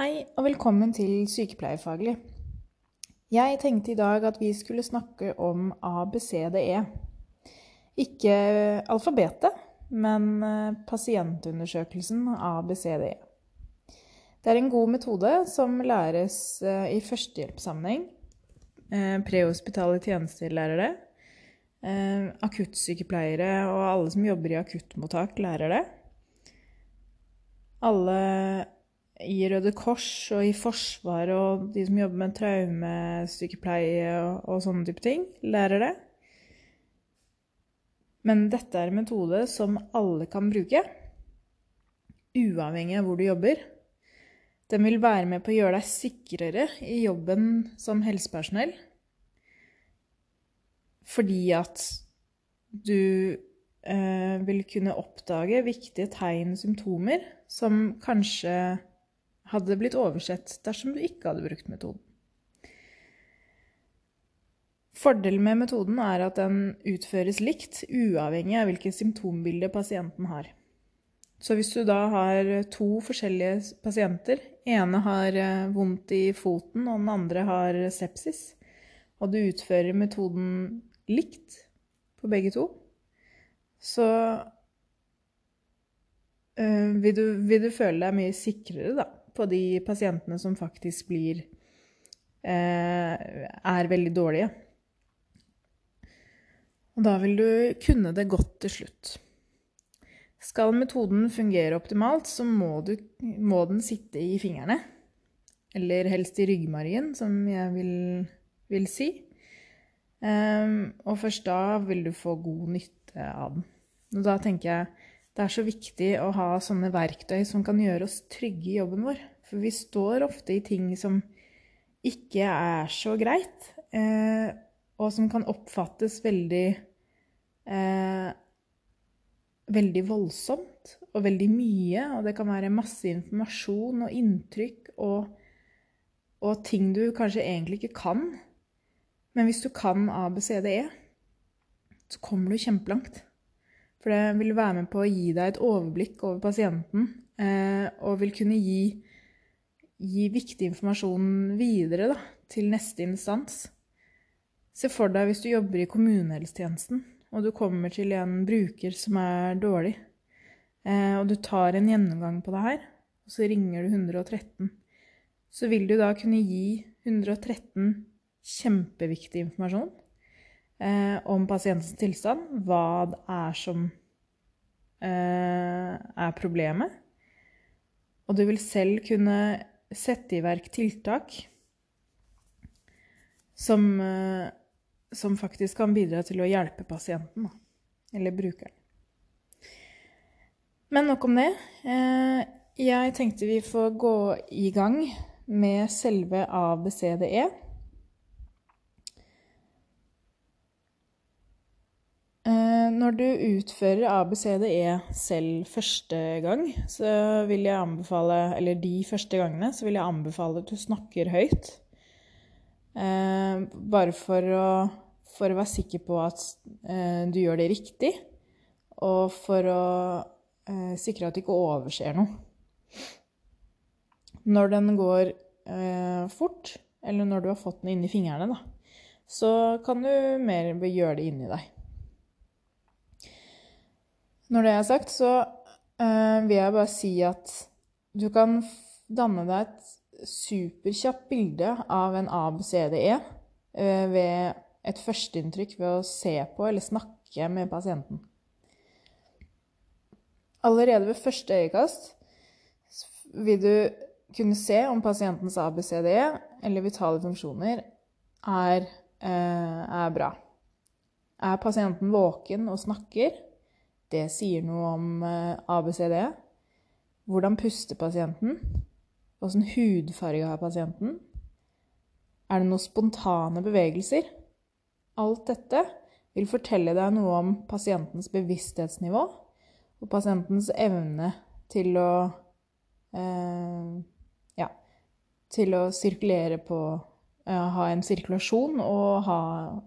Hei og velkommen til Sykepleierfaglig. Jeg tenkte i dag at vi skulle snakke om ABCDE. Ikke alfabetet, men eh, pasientundersøkelsen ABCDE. Det er en god metode som læres eh, i førstehjelpssammenheng. Eh, prehospitale det. Akuttsykepleiere og alle som jobber i akuttmottak, lærer det. Alle i Røde Kors og i Forsvaret og de som jobber med traumesykepleie og, og sånne type ting, lærer det. Men dette er en metode som alle kan bruke, uavhengig av hvor du jobber. Den vil være med på å gjøre deg sikrere i jobben som helsepersonell. Fordi at du eh, vil kunne oppdage viktige tegn symptomer som kanskje hadde blitt oversett dersom du ikke hadde brukt metoden. Fordelen med metoden er at den utføres likt, uavhengig av hvilket symptombilde pasienten har. Så hvis du da har to forskjellige pasienter, ene har eh, vondt i foten og den andre har sepsis, og du utfører metoden likt på begge to, så øh, vil, du, vil, du, føle deg mye sikrere da, på de pasientene som faktisk blir øh, er veldig dårlige. Og da vil du kunne det godt til slutt. Skal metoden fungere optimalt, så må, du, må den sitte i fingrene. Eller helst i ryggmargen, som jeg vil, vil si. Um, og først da vil du få god nytte av den. Og da tenker jeg det er så viktig å ha sånne verktøy som kan gjøre oss trygge i jobben vår. For vi står ofte i ting som ikke er så greit, eh, og som kan oppfattes veldig eh, veldig voldsomt og veldig mye. Og det kan være masse informasjon og inntrykk og, og ting du kanskje egentlig ikke kan. Men hvis du kan ABCDE, så kommer du kjempelangt. For det vil være med på å gi deg et overblikk over pasienten, eh, og vil kunne gi, gi viktig informasjon videre da, til neste instans. Se for deg hvis du jobber i kommunehelsetjenesten, og du kommer til en bruker som er dårlig, eh, og du tar en gjennomgang på det her, og så ringer du 113. Så vil du da kunne gi 113 kjempeviktig informasjon eh, om pasientens tilstand, hva det er som eh, er problemet. Og du vil selv kunne sette i verk tiltak som, eh, som faktisk kan bidra til å hjelpe pasienten, da, eller brukeren. Men nok om det. Eh, jeg tenkte vi får gå i gang med selve ABCDE. Når du utfører ABCDE selv første gang, så vil jeg anbefale Eller de første gangene, så vil jeg anbefale at du snakker høyt. Eh, bare for å, for å, være sikker på at eh, du gjør det riktig, og for å eh, sikre at du ikke overser noe. Når den går eh, fort, eller når du har fått den inn i fingrene, da, så kan du mer gjøre det inni deg. Når det er sagt, så uh, vil jeg bare si at du kan danne deg et superkjapt bilde av en ABCDE uh, eh, ved et førsteinntrykk ved å se på eller snakke med pasienten. Allerede ved første øyekast vil du kunne se om pasientens ABCDE eller vitale funksjoner er, uh, er bra. Er pasienten våken og snakker? Det sier noe om eh, ABCD. Hvordan puster pasienten? Åssen hudfarge har pasienten? Er det noen spontane bevegelser? Alt dette vil fortelle deg noe om pasientens bevissthetsnivå og pasientens evne til å eh, ja, til å sirkulere på eh, Ha en sirkulasjon og ha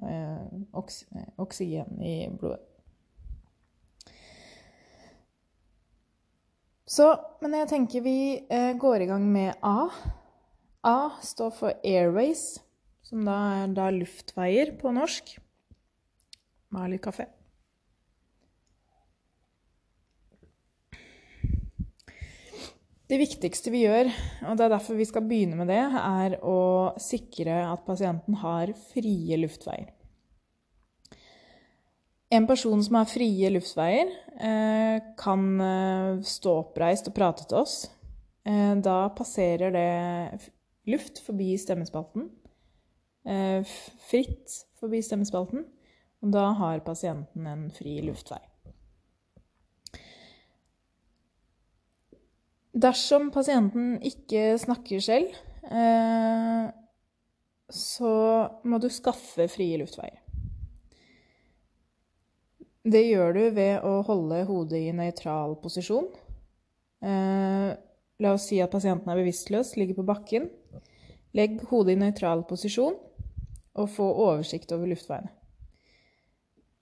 eh, oks oksygen i blodet. Så, men jeg tenker vi eh, går i gang med A. A står for Airways, som da er da luftveier på norsk. Må ha litt kaffe. Det viktigste vi gjør, og det er derfor vi skal begynne med det, er å sikre at pasienten har frie luftveier. En person som har frie luftveier, eh, kan eh, stå oppreist og prate til oss. Eh, da passerer det luft forbi stemmespalten. Fritt forbi stemmespalten. Og da har pasienten en fri luftvei. Dersom pasienten ikke snakker selv, så må du skaffe frie luftveier. Det gjør du ved å holde hodet i nøytral posisjon. Eh, la oss si at pasienten er bevisstløs, ligger på bakken. Legg hodet i nøytral posisjon og få oversikt over luftveiene.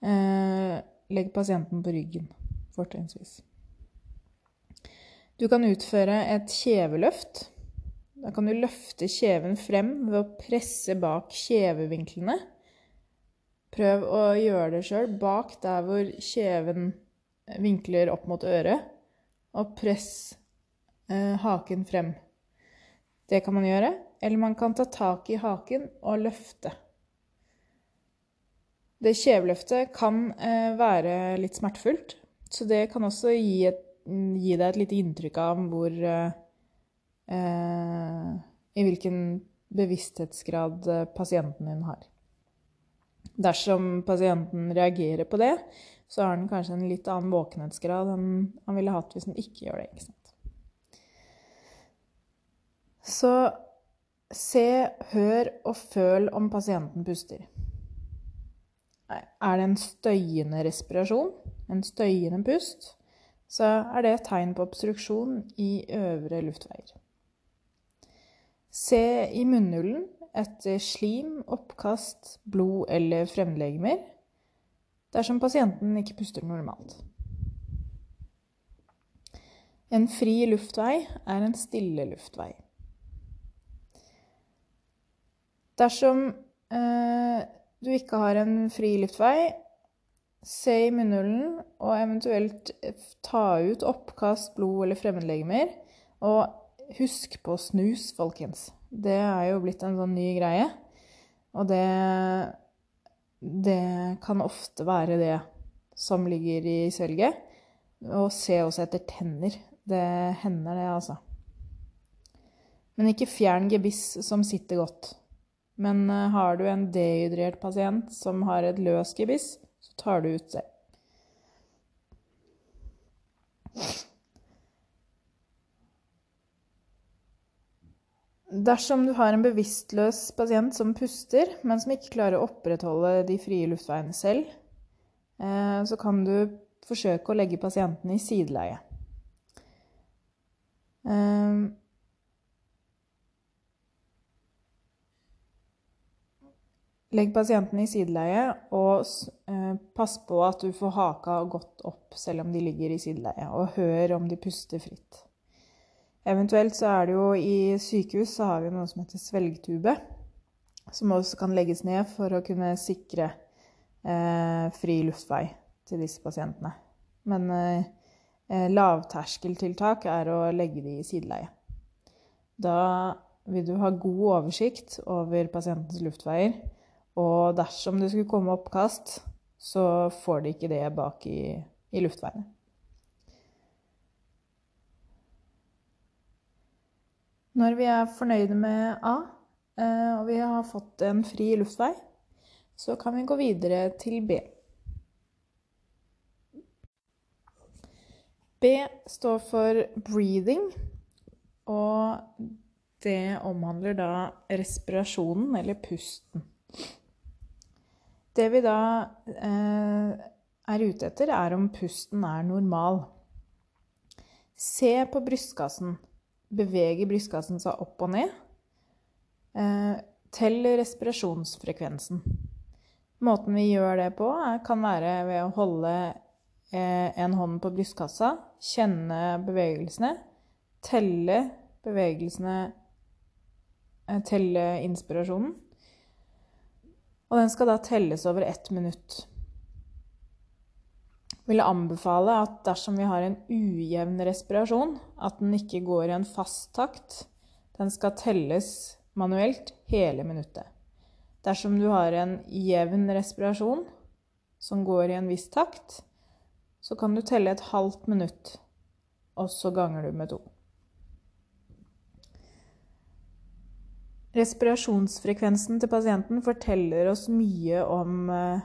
Eh, legg pasienten på ryggen, fortrinnsvis. Du kan utføre et kjeveløft. Da kan du løfte kjeven frem ved å presse bak kjevevinklene Prøv å gjøre det sjøl bak der hvor kjeven vinkler opp mot øret, og press eh, haken frem. Det kan man gjøre. Eller man kan ta tak i haken og løfte. Det kjeveløftet kan eh, være litt smertefullt, så det kan også gi, et, gi deg et lite inntrykk av hvor eh, eh I hvilken bevissthetsgrad eh, pasienten din har. Dersom pasienten reagerer på det, så har den kanskje en litt annen våkenhetsgrad enn han ville hatt hvis han ikke gjør det. ikke? Så se, hør og føl om pasienten puster. Er det en støyende respirasjon, en støyende pust, så er det et tegn på obstruksjon i øvre luftveier. Se i munnhulen etter slim, oppkast, blod eller fremmedlegemer dersom pasienten ikke puster normalt. En fri luftvei er en stille luftvei. Dersom eh, du ikke har en fri luftvei, se i munnhulen og eventuelt ta ut oppkast, blod eller fremmedlegemer. Og husk på snus, folkens. Det er jo blitt en sånn ny greie. Og det Det kan ofte være det som ligger i svelget. Og se også etter tenner. Det hender, det, altså. Men ikke fjern gebiss som sitter godt. Men eh, har du en dehydrert pasient som har et løst gebiss, så tar du ut det. Dersom du har en bevisstløs pasient som puster, men som ikke klarer å opprettholde de frie luftveiene selv, eh, så kan du forsøke å legge pasienten i sideleie. Eh, legg pasienten i sideleie, og eh, pass på at du får haka godt opp selv om de ligger i sideleie, og hør om de puster fritt. Eventuelt så er det jo i sykehus så har vi noe som heter svelgtube, som også kan legges ned for å kunne sikre eh, fri luftvei til disse pasientene. Men eh, lavterskeltiltak er å legge de i sideleie. Da vil du ha god oversikt over pasientens luftveier, og dersom det skulle komme oppkast, så får de ikke det bak i, i luftveiene. Når vi er fornøyde med A, eh, og vi har fått en fri luftvei, så kan vi gå videre til B. B står for breathing, og det omhandler da respirasjonen, eller pusten. Det vi da eh, er ute etter, er om pusten er normal. Se på brystkassen beveger brystkassen seg opp og ned. Eh, tell respirasjonsfrekvensen. Måten vi gjør det på, kan være ved å holde eh, en hånd på brystkassa, kjenne bevegelsene, telle bevegelsene eh, Telle inspirasjonen. Og den skal da telles over ett minutt. Jeg vil anbefale at dersom vi har en ujevn respirasjon, at den ikke går i en fast takt, den skal telles manuelt hele minuttet. Dersom du har en jevn respirasjon som går i en viss takt, så kan du telle et halvt minutt, og så ganger du med to. Respirasjonsfrekvensen til pasienten forteller oss mye om, eh,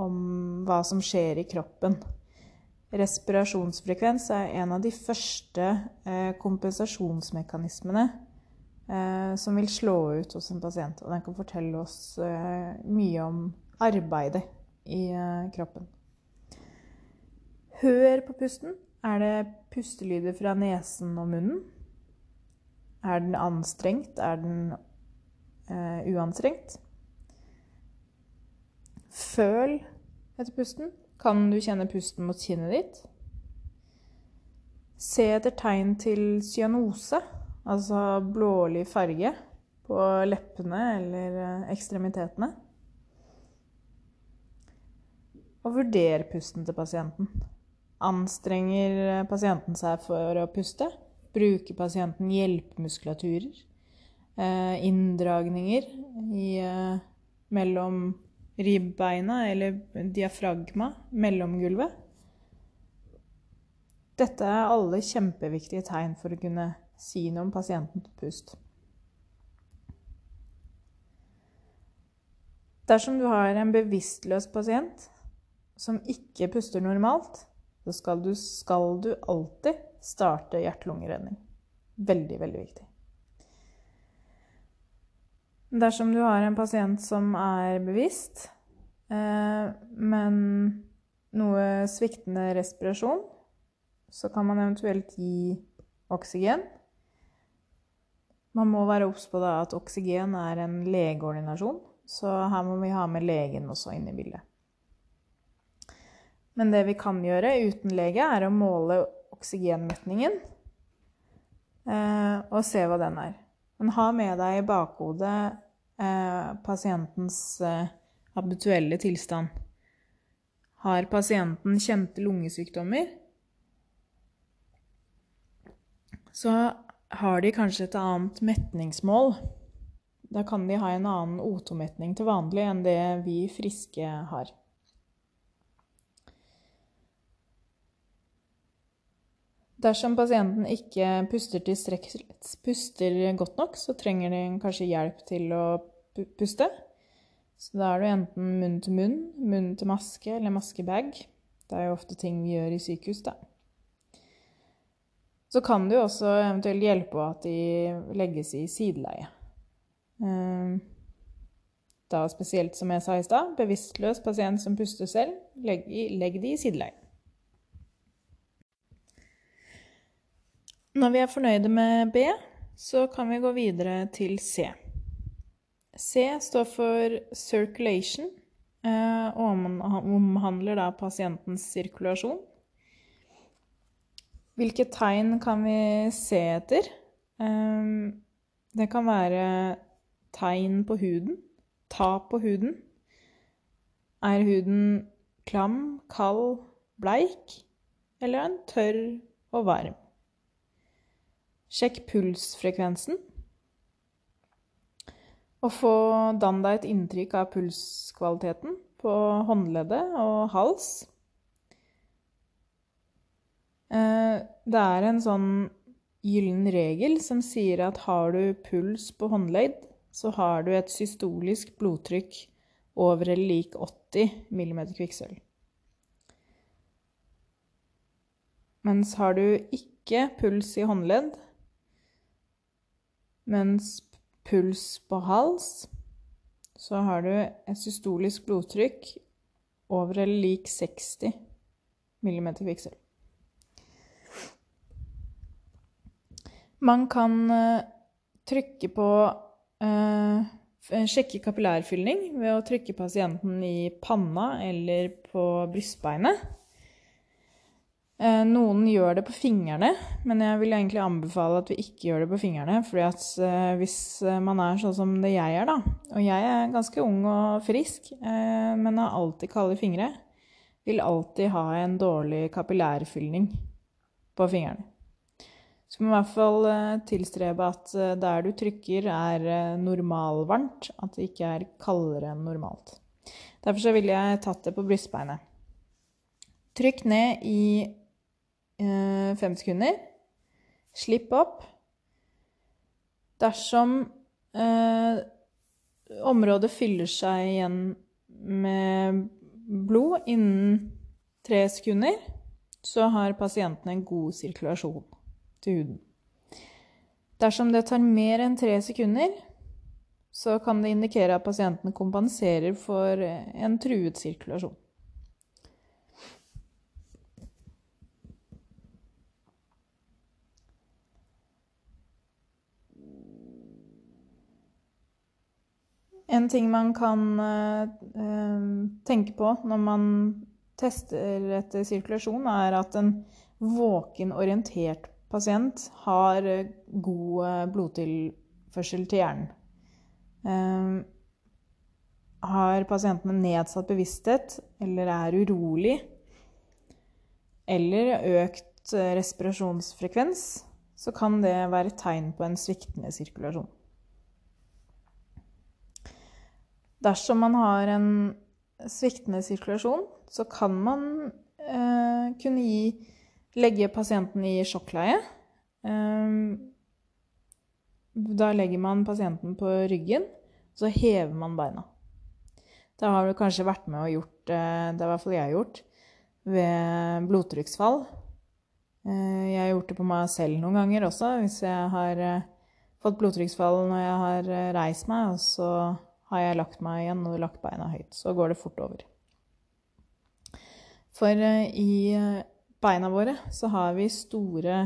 om hva som skjer i kroppen. Respirasjonsfrekvens er en av de første eh, kompensasjonsmekanismene eh, som vil slå ut hos en pasient. Og den kan fortelle oss mye om arbeidet i kroppen. Hør på pusten. Er det pustelyder fra nesen og munnen? Er den anstrengt? Er den uanstrengt? Føl etter pusten. Kan du kjenne pusten mot kinnet ditt? Se etter tegn til cyanose, altså blålig farge, på leppene eller eh, ekstremitetene. Og vurder pusten til pasienten. Anstrenger pasienten seg for å puste? Bruker pasienten hjelpemuskulaturer? Eh, inndragninger i, eh, mellom ribbeina eller diafragma, mellomgulvet? Dette er alle kjempeviktige tegn for å kunne si noe om pasientens pust. Dersom du har en bevisstløs pasient som ikke puster normalt, så skal du, skal du alltid starte hjerte-lungeredning. Veldig, veldig viktig. Dersom du har en pasient som er bevisst, eh, men noe sviktende respirasjon, så kan man eventuelt gi oksygen. Man må være obs på at oksygen er en legeordinasjon, så her må vi ha med legen også inn i bildet. Men det vi kan gjøre uten lege, er å måle oksygenmetningen eh, og se hva den er. Men ha med deg i bakhodet pasientens eh, habituelle tilstand. Har pasienten kjente lungesykdommer, så har de kanskje et annet metningsmål. Da kan de ha en annen O2-metning til vanlig enn det vi friske har. Dersom pasienten ikke puster, puster, godt nok, så trenger de kanskje hjelp til å puste. Så da er det enten munn til munn, munn til maske eller maskebag. Det er jo ofte ting vi gjør i sykehus, da. Så kan det jo også eventuelt hjelpe at de legges i sideleie. Ehm, da spesielt, som jeg sa i stad, bevisstløs pasient som puster selv, legg, de i sideleie. Når vi er fornøyde med B, så kan vi gå videre til C. C står for circulation eh, og omhandler da pasientens sirkulasjon. Hvilke tegn kan vi se etter? Eh, det kan være tegn på huden, tap på huden. Er huden klam, kald, bleik, eller er den tørr og varm? Sjekk pulsfrekvensen. Og få dann deg et inntrykk av pulskvaliteten på håndleddet og hals. Eh, det er en sånn gyllen regel som sier at har du puls på håndledd, så har du et systolisk blodtrykk over eller lik 80 mm kvikksølv. Mens har du ikke puls i håndledd, mens puls på hals, så har du et systolisk blodtrykk over eller lik 60 mm kvikksølv. Man kan uh, trykke på eh, Sjekke kapillærfylling ved å trykke pasienten i panna eller på brystbeinet. Eh, noen gjør det på fingrene, men jeg vil egentlig anbefale at vi ikke gjør det på fingrene. fordi at eh, hvis eh, man er sånn som det jeg er, da Og jeg er ganske ung og frisk, men har alltid kalde fingre. Vil alltid ha en dårlig kapillærfylning på fingrene. Så må i hvert fall tilstrebe at der du trykker, er normalvarmt. At det ikke er kaldere enn normalt. Derfor så ville jeg tatt det på brystbeinet. Trykk ned i fem sekunder. Slipp opp. Dersom eh, området fyller seg igjen med blod innen tre sekunder, så har pasienten en god sirkulasjon til huden. Dersom det tar mer enn tre sekunder, så kan det indikere at pasienten kompenserer for en truet sirkulasjon. En ting man kan uh, tenke på når man tester etter sirkulasjon, er at en våken, orientert pasient har god blodtilførsel til hjernen. Har pasienten nedsatt bevissthet eller er urolig, eller økt respirasjonsfrekvens, så kan det være tegn på en sviktende sirkulasjon. Dersom man har en sviktende sirkulasjon, så kan man eh, kunne gi, legge pasienten i sjokkleie. Eh, da legger man pasienten på ryggen, så hever man beina. Det har du kanskje vært med og gjort eh, Det er i hvert fall jeg har gjort ved blodtrykksfall. Eh, jeg har gjort det på meg selv noen ganger også, hvis jeg har eh, fått blodtrykksfall når jeg har reist meg, og så har jeg lagt meg igjen og lagt beina høyt. Så går det fort over. For eh, i eh, beina våre så har vi store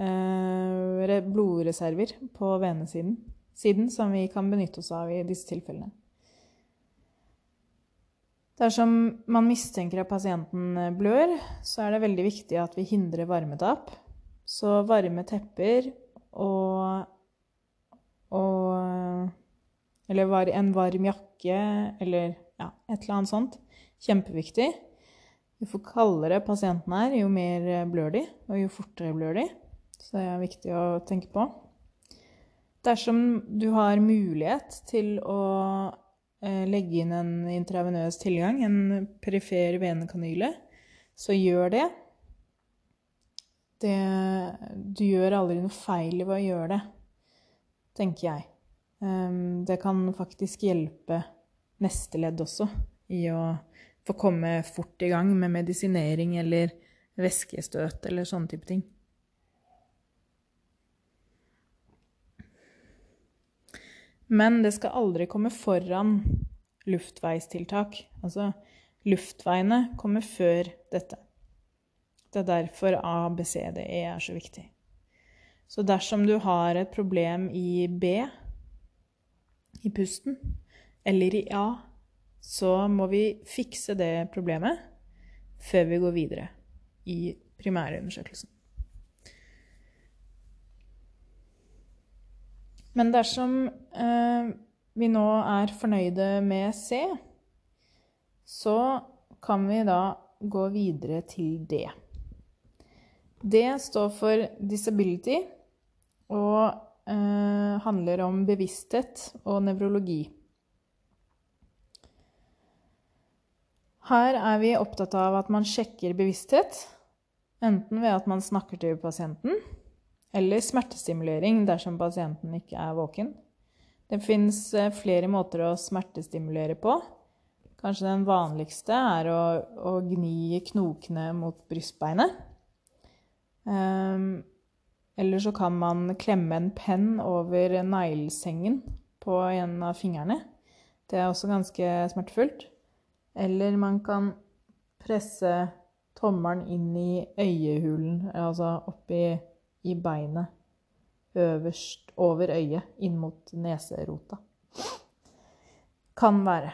eh, blodreserver på venesiden siden, som vi kan benytte oss av i disse tilfellene. Dersom man mistenker at pasienten eh, blør, så er det veldig viktig at vi hindrer varmetap. Så varme tepper og, og eller var en varm jakke, eller ja, et eller annet sånt. Kjempeviktig. Jo kaldere pasienten er, jo mer blør de, og jo fortere blør de. Så det er viktig å tenke på. Dersom du har mulighet til å eh, legge inn en intravenøs tilgang, en perifer venekanyle, så gjør det. det. Du gjør aldri noe feil ved å gjøre det, tenker jeg. Ehm, det kan faktisk hjelpe neste ledd også i å få komme fort i gang med medisinering eller væskestøt eller sånne type ting. Men det skal aldri komme foran luftveistiltak. Altså luftveiene kommer før dette. Det er derfor ABCDE er så viktig. Så dersom du har et problem i B, i pusten eller i A, så må vi fikse det problemet før vi går videre i primærundersøkelsen. Men dersom eh, vi nå er fornøyde med C, så kan vi da gå videre til D. D står for disability og eh, handler om bevissthet og nevrologi. Her er vi opptatt av at man sjekker bevissthet, enten ved at man snakker til pasienten, eller smertestimulering dersom pasienten ikke er våken. Det fins eh, flere måter å smertestimulere på. Kanskje den vanligste er å, å gni knokene mot brystbeinet. Um, eller så kan man klemme en penn over neglesengen på en av fingrene. Det er også ganske smertefullt. Eller man kan presse tommelen inn i øyehulen, altså oppi i beinet. Øverst over øyet, inn mot neserota. Kan være.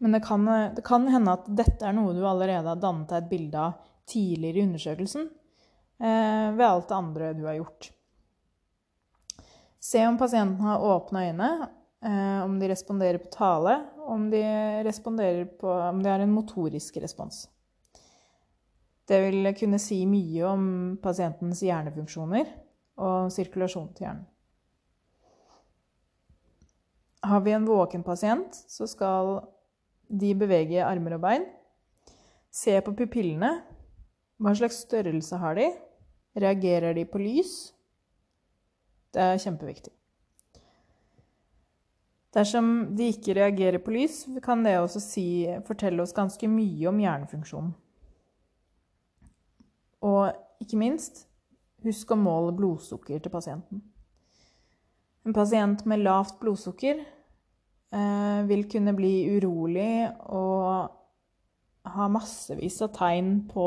Men det kan, det kan, hende at dette er noe du allerede har dannet deg et bilde av tidligere i undersøkelsen eh, ved alt det andre du har gjort. Se om pasienten har åpne øyne, eh, om de responderer på tale, om de, på, om de har en motorisk respons. Det vil kunne si mye om pasientens hjernefunksjoner og sirkulasjon til hjernen. Har vi en våken pasient, så skal de bevege armer og bein. Se på pupillene. Hva slags størrelse har de? Reagerer de på lys? Det er kjempeviktig. Dersom de ikke reagerer på lys, kan det også si, fortelle oss ganske mye om hjernefunksjonen. Og ikke minst, husk å måle blodsukker til pasienten. En pasient med lavt blodsukker eh, vil kunne bli urolig og ha massevis av tegn på,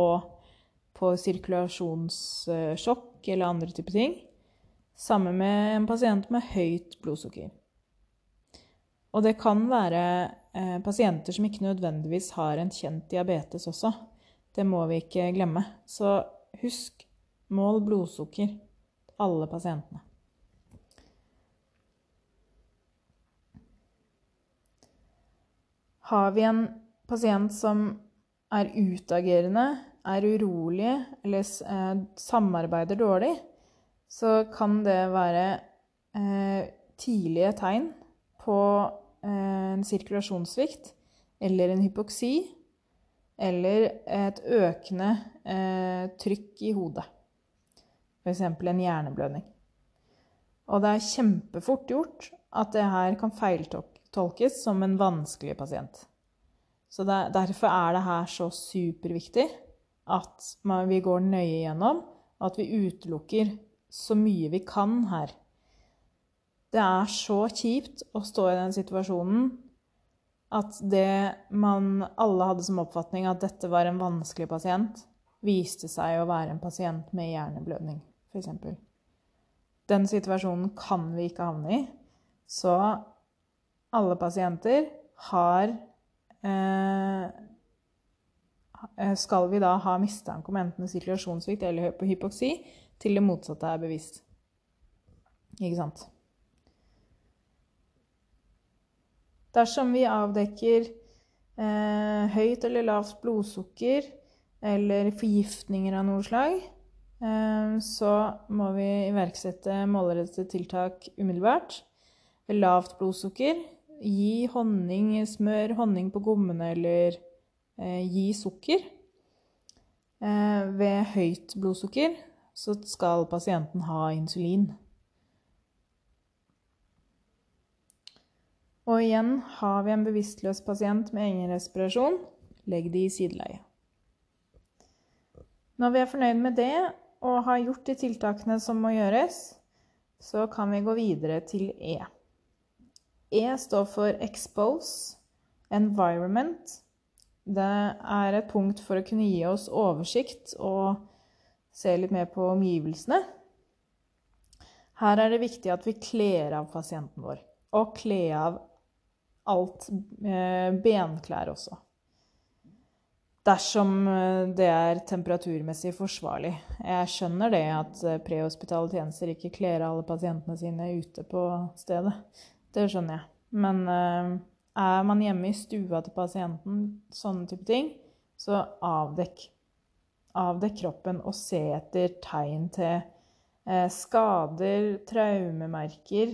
på sirkulasjonssjokk eller andre typer ting. Sammen med en pasient med høyt blodsukker. Og det kan være eh, pasienter som ikke nødvendigvis har en kjent diabetes også. Det må vi ikke glemme. Så husk mål blodsukker. Alle pasientene. Har vi en pasient som er utagerende, er urolige eller eh, samarbeider dårlig, så kan det være eh, tidlige tegn på eh, en sirkulasjonssvikt eller en hypoksi eller et økende eh, trykk i hodet. F.eks. en hjerneblødning. Og det er kjempefort gjort at det her kan feiltolkes som en vanskelig pasient. Så Derfor er det her så superviktig at vi går nøye gjennom, og at vi utelukker så mye vi kan her. Det er så kjipt å stå i den situasjonen at det man alle hadde som oppfatning at dette var en vanskelig pasient, viste seg å være en pasient med hjerneblødning, f.eks. Den situasjonen kan vi ikke havne i. Så alle pasienter har eh, Skal vi da ha mistanke om enten sirkulasjonssvikt eller hypoksi til det motsatte er bevisst? Ikke sant? Dersom vi avdekker eh, høyt eller lavt blodsukker eller forgiftninger av noe slag, eh, så må vi iverksette målrettede tiltak umiddelbart. Ved lavt blodsukker gi honning, smør honning på gommene eller eh, gi sukker. Eh, ved høyt blodsukker så skal pasienten ha insulin. Og igjen har vi en bevisstløs pasient med egen respirasjon, legg de i sideleie. Når vi er fornøyd med det og har gjort de tiltakene som må gjøres, så kan vi gå videre til E. E står for expose, environment. Det er et punkt for å kunne gi oss oversikt og se litt mer på omgivelsene. Her er det viktig at vi kler av pasienten vår, og kle av alt eh, benklær også. Dersom eh, det er temperaturmessig forsvarlig. Jeg skjønner det at eh, prehospitale tjenester ikke kler av alle pasientene sine ute på stedet. Det skjønner jeg. Men er man hjemme i stua til pasienten, sånne type ting, så avdekk. Avdekk kroppen og se etter tegn til uh, skader, traumemerker,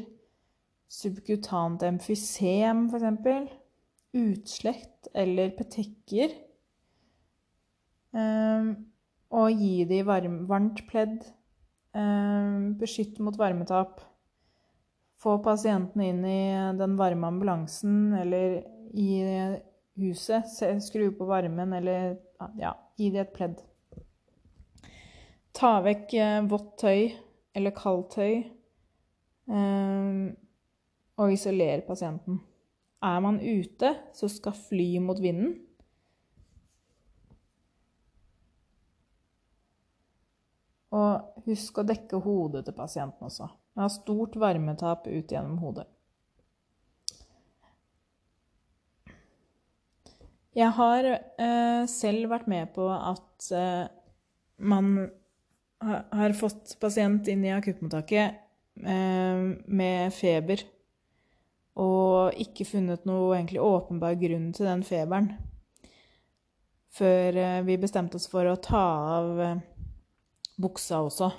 subkutant emfysem f.eks., utslett eller petekker. Um, og gi dem varmt pledd. Um, beskytt mot varmetap få pasientene inn i den varme ambulansen eller i huset, skru på varmen eller ja, gi dem et pledd. Ta vekk eh, vått tøy eller kaldt tøy eh, og isolere pasienten. Er man ute, så skal fly mot vinden. Og husk å dekke hodet til pasienten også. Jeg har stort varmetap ut gjennom hodet. Jeg har eh, selv vært med på at eh, man ha, har fått pasient inn i akuttmottaket eh, med feber og ikke funnet noe egentlig åpenbar grunn til den feberen. Før eh, vi bestemte oss for å ta av eh, buksa også.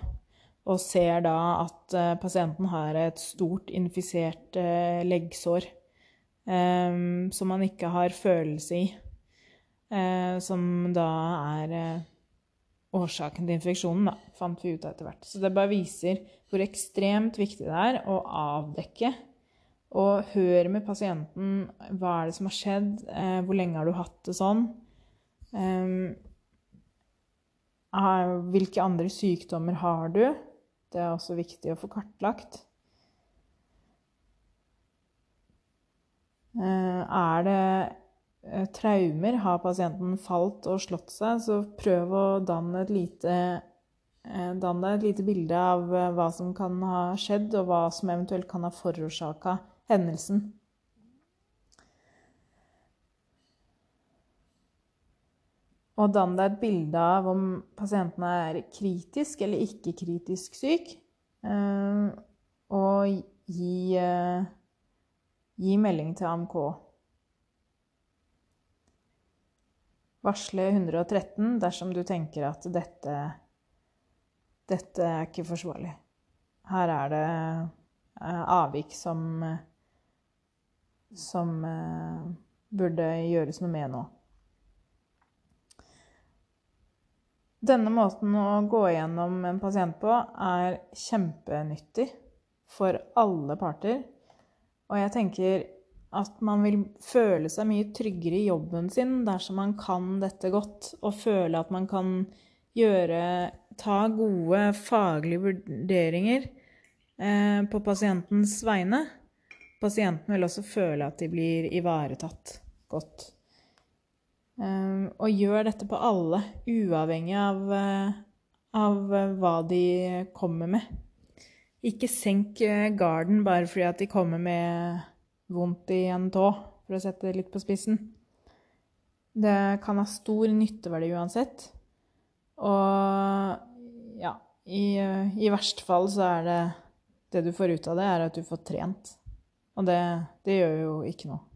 Og ser da at eh, pasienten har et stort infisert eh, leggsår eh, som man ikke har følelse i. Eh, som da er årsaken til infeksjonen, da, fant vi ut etter hvert. Så det bare viser hvor ekstremt viktig det er å avdekke og høre med pasienten hva er det som har skjedd, hvor lenge har du hatt det sånn, eh, hvilke andre sykdommer har du? Det er også viktig å få kartlagt. Eh, er det Eh, traumer. Har pasienten falt og slått seg, så prøv å danne et lite, eh, danne et lite bilde av hva som kan ha skjedd, og hva som eventuelt kan ha forårsaka hendelsen. Og dann deg et bilde av om pasienten er kritisk eller ikke kritisk syk. Og gi, gi melding til AMK. Varsle 113 dersom du tenker at dette, dette er ikke forsvarlig. Her er det eh, avvik som, som eh, burde gjøres noe med nå. Denne måten å gå gjennom en pasient på er kjempenyttig for alle parter. Og jeg tenker at man vil føle seg mye tryggere i jobben sin dersom man kan dette godt, og føle at man kan gjøre Ta gode faglige vurderinger eh, på pasientens vegne. Pasienten vil også føle at de blir ivaretatt godt. Eh, og gjør dette på alle, uavhengig av, eh, av hva de kommer med. Ikke senk eh, garden bare fordi at de kommer med vondt i en tå, for å sette det litt på spissen. Det kan ha stor nytteverdi uansett. Og ja, i, i verste fall så er det Det du får ut av det, er at du får trent. Og det, det gjør jo ikke noe.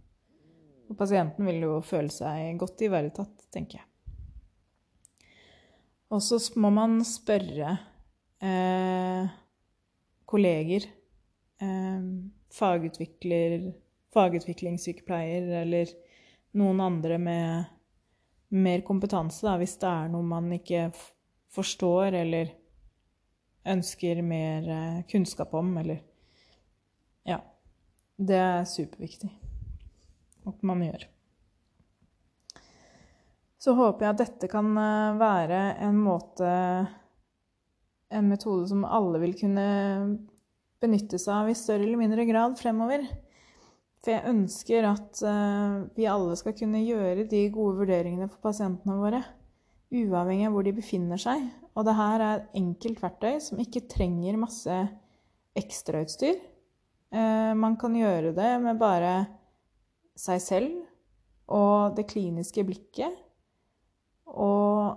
Og pasienten vil jo føle seg godt ivaretatt, tenker jeg. Og så må man spørre eh, kolleger, eh, fagutvikler fagutviklingssykepleier eller noen andre med mer kompetanse, da, hvis det er noe man ikke forstår eller ønsker mer eh, kunnskap om, eller Ja. Det er superviktig at man gjør. Så håper jeg at dette kan eh, være en måte En metode som alle vil kunne benytte seg av i større eller mindre grad fremover. For jeg ønsker at uh, vi alle skal kunne gjøre de gode vurderingene for pasientene våre, uavhengig av hvor de befinner seg. Og det her er et enkelt verktøy som ikke trenger masse ekstrautstyr. Uh, man kan gjøre det med bare seg selv og det kliniske blikket og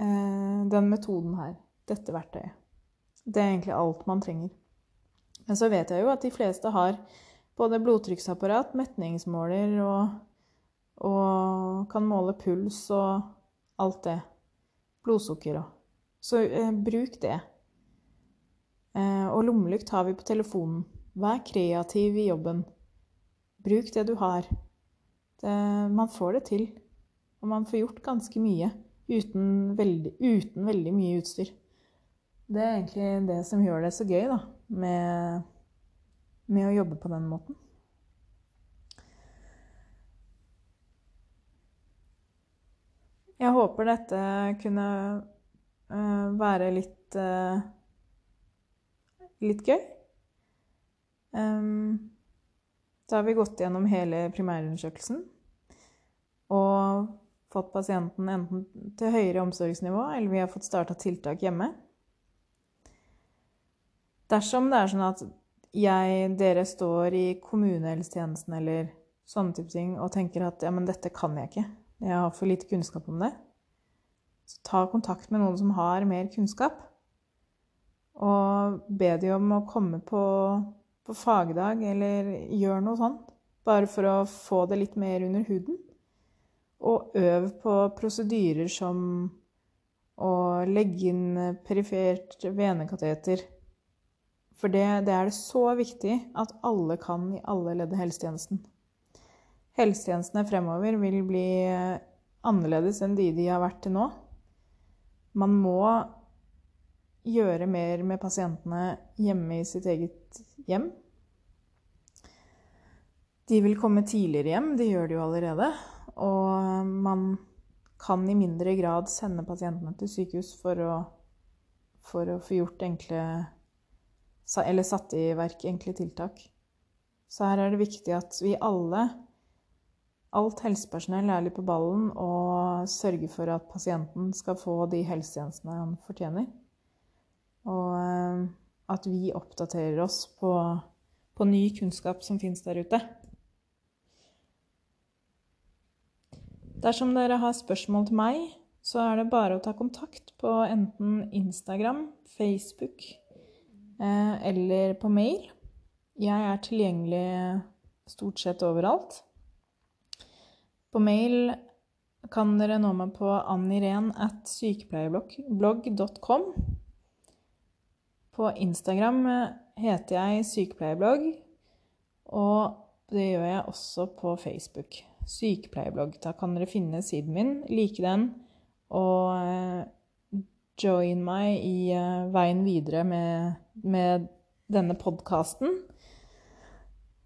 eh, den metoden her. Dette verktøyet. Det er egentlig alt man trenger. Men så vet jeg jo at de fleste har både blodtrykksapparat, metningsmåler og, og kan måle puls og alt det. Blodsukker og Så eh, bruk det. Eh, og lommelykt har vi på telefonen. Vær kreativ i jobben. Bruk det du har. Det, man får det til. Og man får gjort ganske mye uten veldig, uten veldig mye utstyr. Det er egentlig det som gjør det så gøy, da, med med å jobbe på den måten. Jeg håper dette kunne uh, være litt uh, litt gøy. Um, da har vi gått gjennom hele primærundersøkelsen og fått pasienten enten til høyere omsorgsnivå, eller vi har fått starta tiltak hjemme. Dersom det er sånn at jeg, dere står i kommunehelsetjenesten eller sånne type ting, og tenker at ja, men dette kan jeg ikke, jeg har for lite kunnskap om det, så ta kontakt med noen som har mer kunnskap. Og be de om å komme på, på fagdag, eller gjør noe sånt. Bare for å få det litt mer under huden. Og øv på prosedyrer som å legge inn perifert venekateter. For det, det, er det så viktig at alle kan i alle ledd i helsetjenesten. Helsetjenestene fremover vil bli annerledes enn de de har vært til nå. Man må gjøre mer med pasientene hjemme i sitt eget hjem. De vil komme tidligere hjem, det gjør de jo allerede. Og man kan i mindre grad sende pasientene til sykehus for å, for å få gjort enkle Eller satt i verk enkle tiltak. Så her er det viktig at vi alle, alt helsepersonell, er litt på ballen og sørger for at pasienten skal få de helsetjenestene han fortjener. Og eh, at vi oppdaterer oss på, på ny kunnskap som finnes der ute. Dersom dere har spørsmål til meg, så er det bare å ta kontakt på enten Instagram, Facebook eh, eller på mail. Jeg er tilgjengelig stort sett overalt. På mail kan dere nå meg på anniren.sykepleierblogg.com. På Instagram heter jeg sykepleierblogg, og det gjør jeg også på Facebook sykepleierblogg. Da kan dere finne siden min, like den, og eh, join meg i eh, veien videre med, med denne podkasten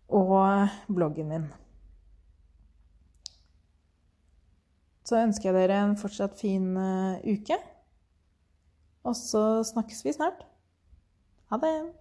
og bloggen min. Så ønsker jeg dere en fortsatt fin eh, uke. Og så snakkes vi snart. Ha det.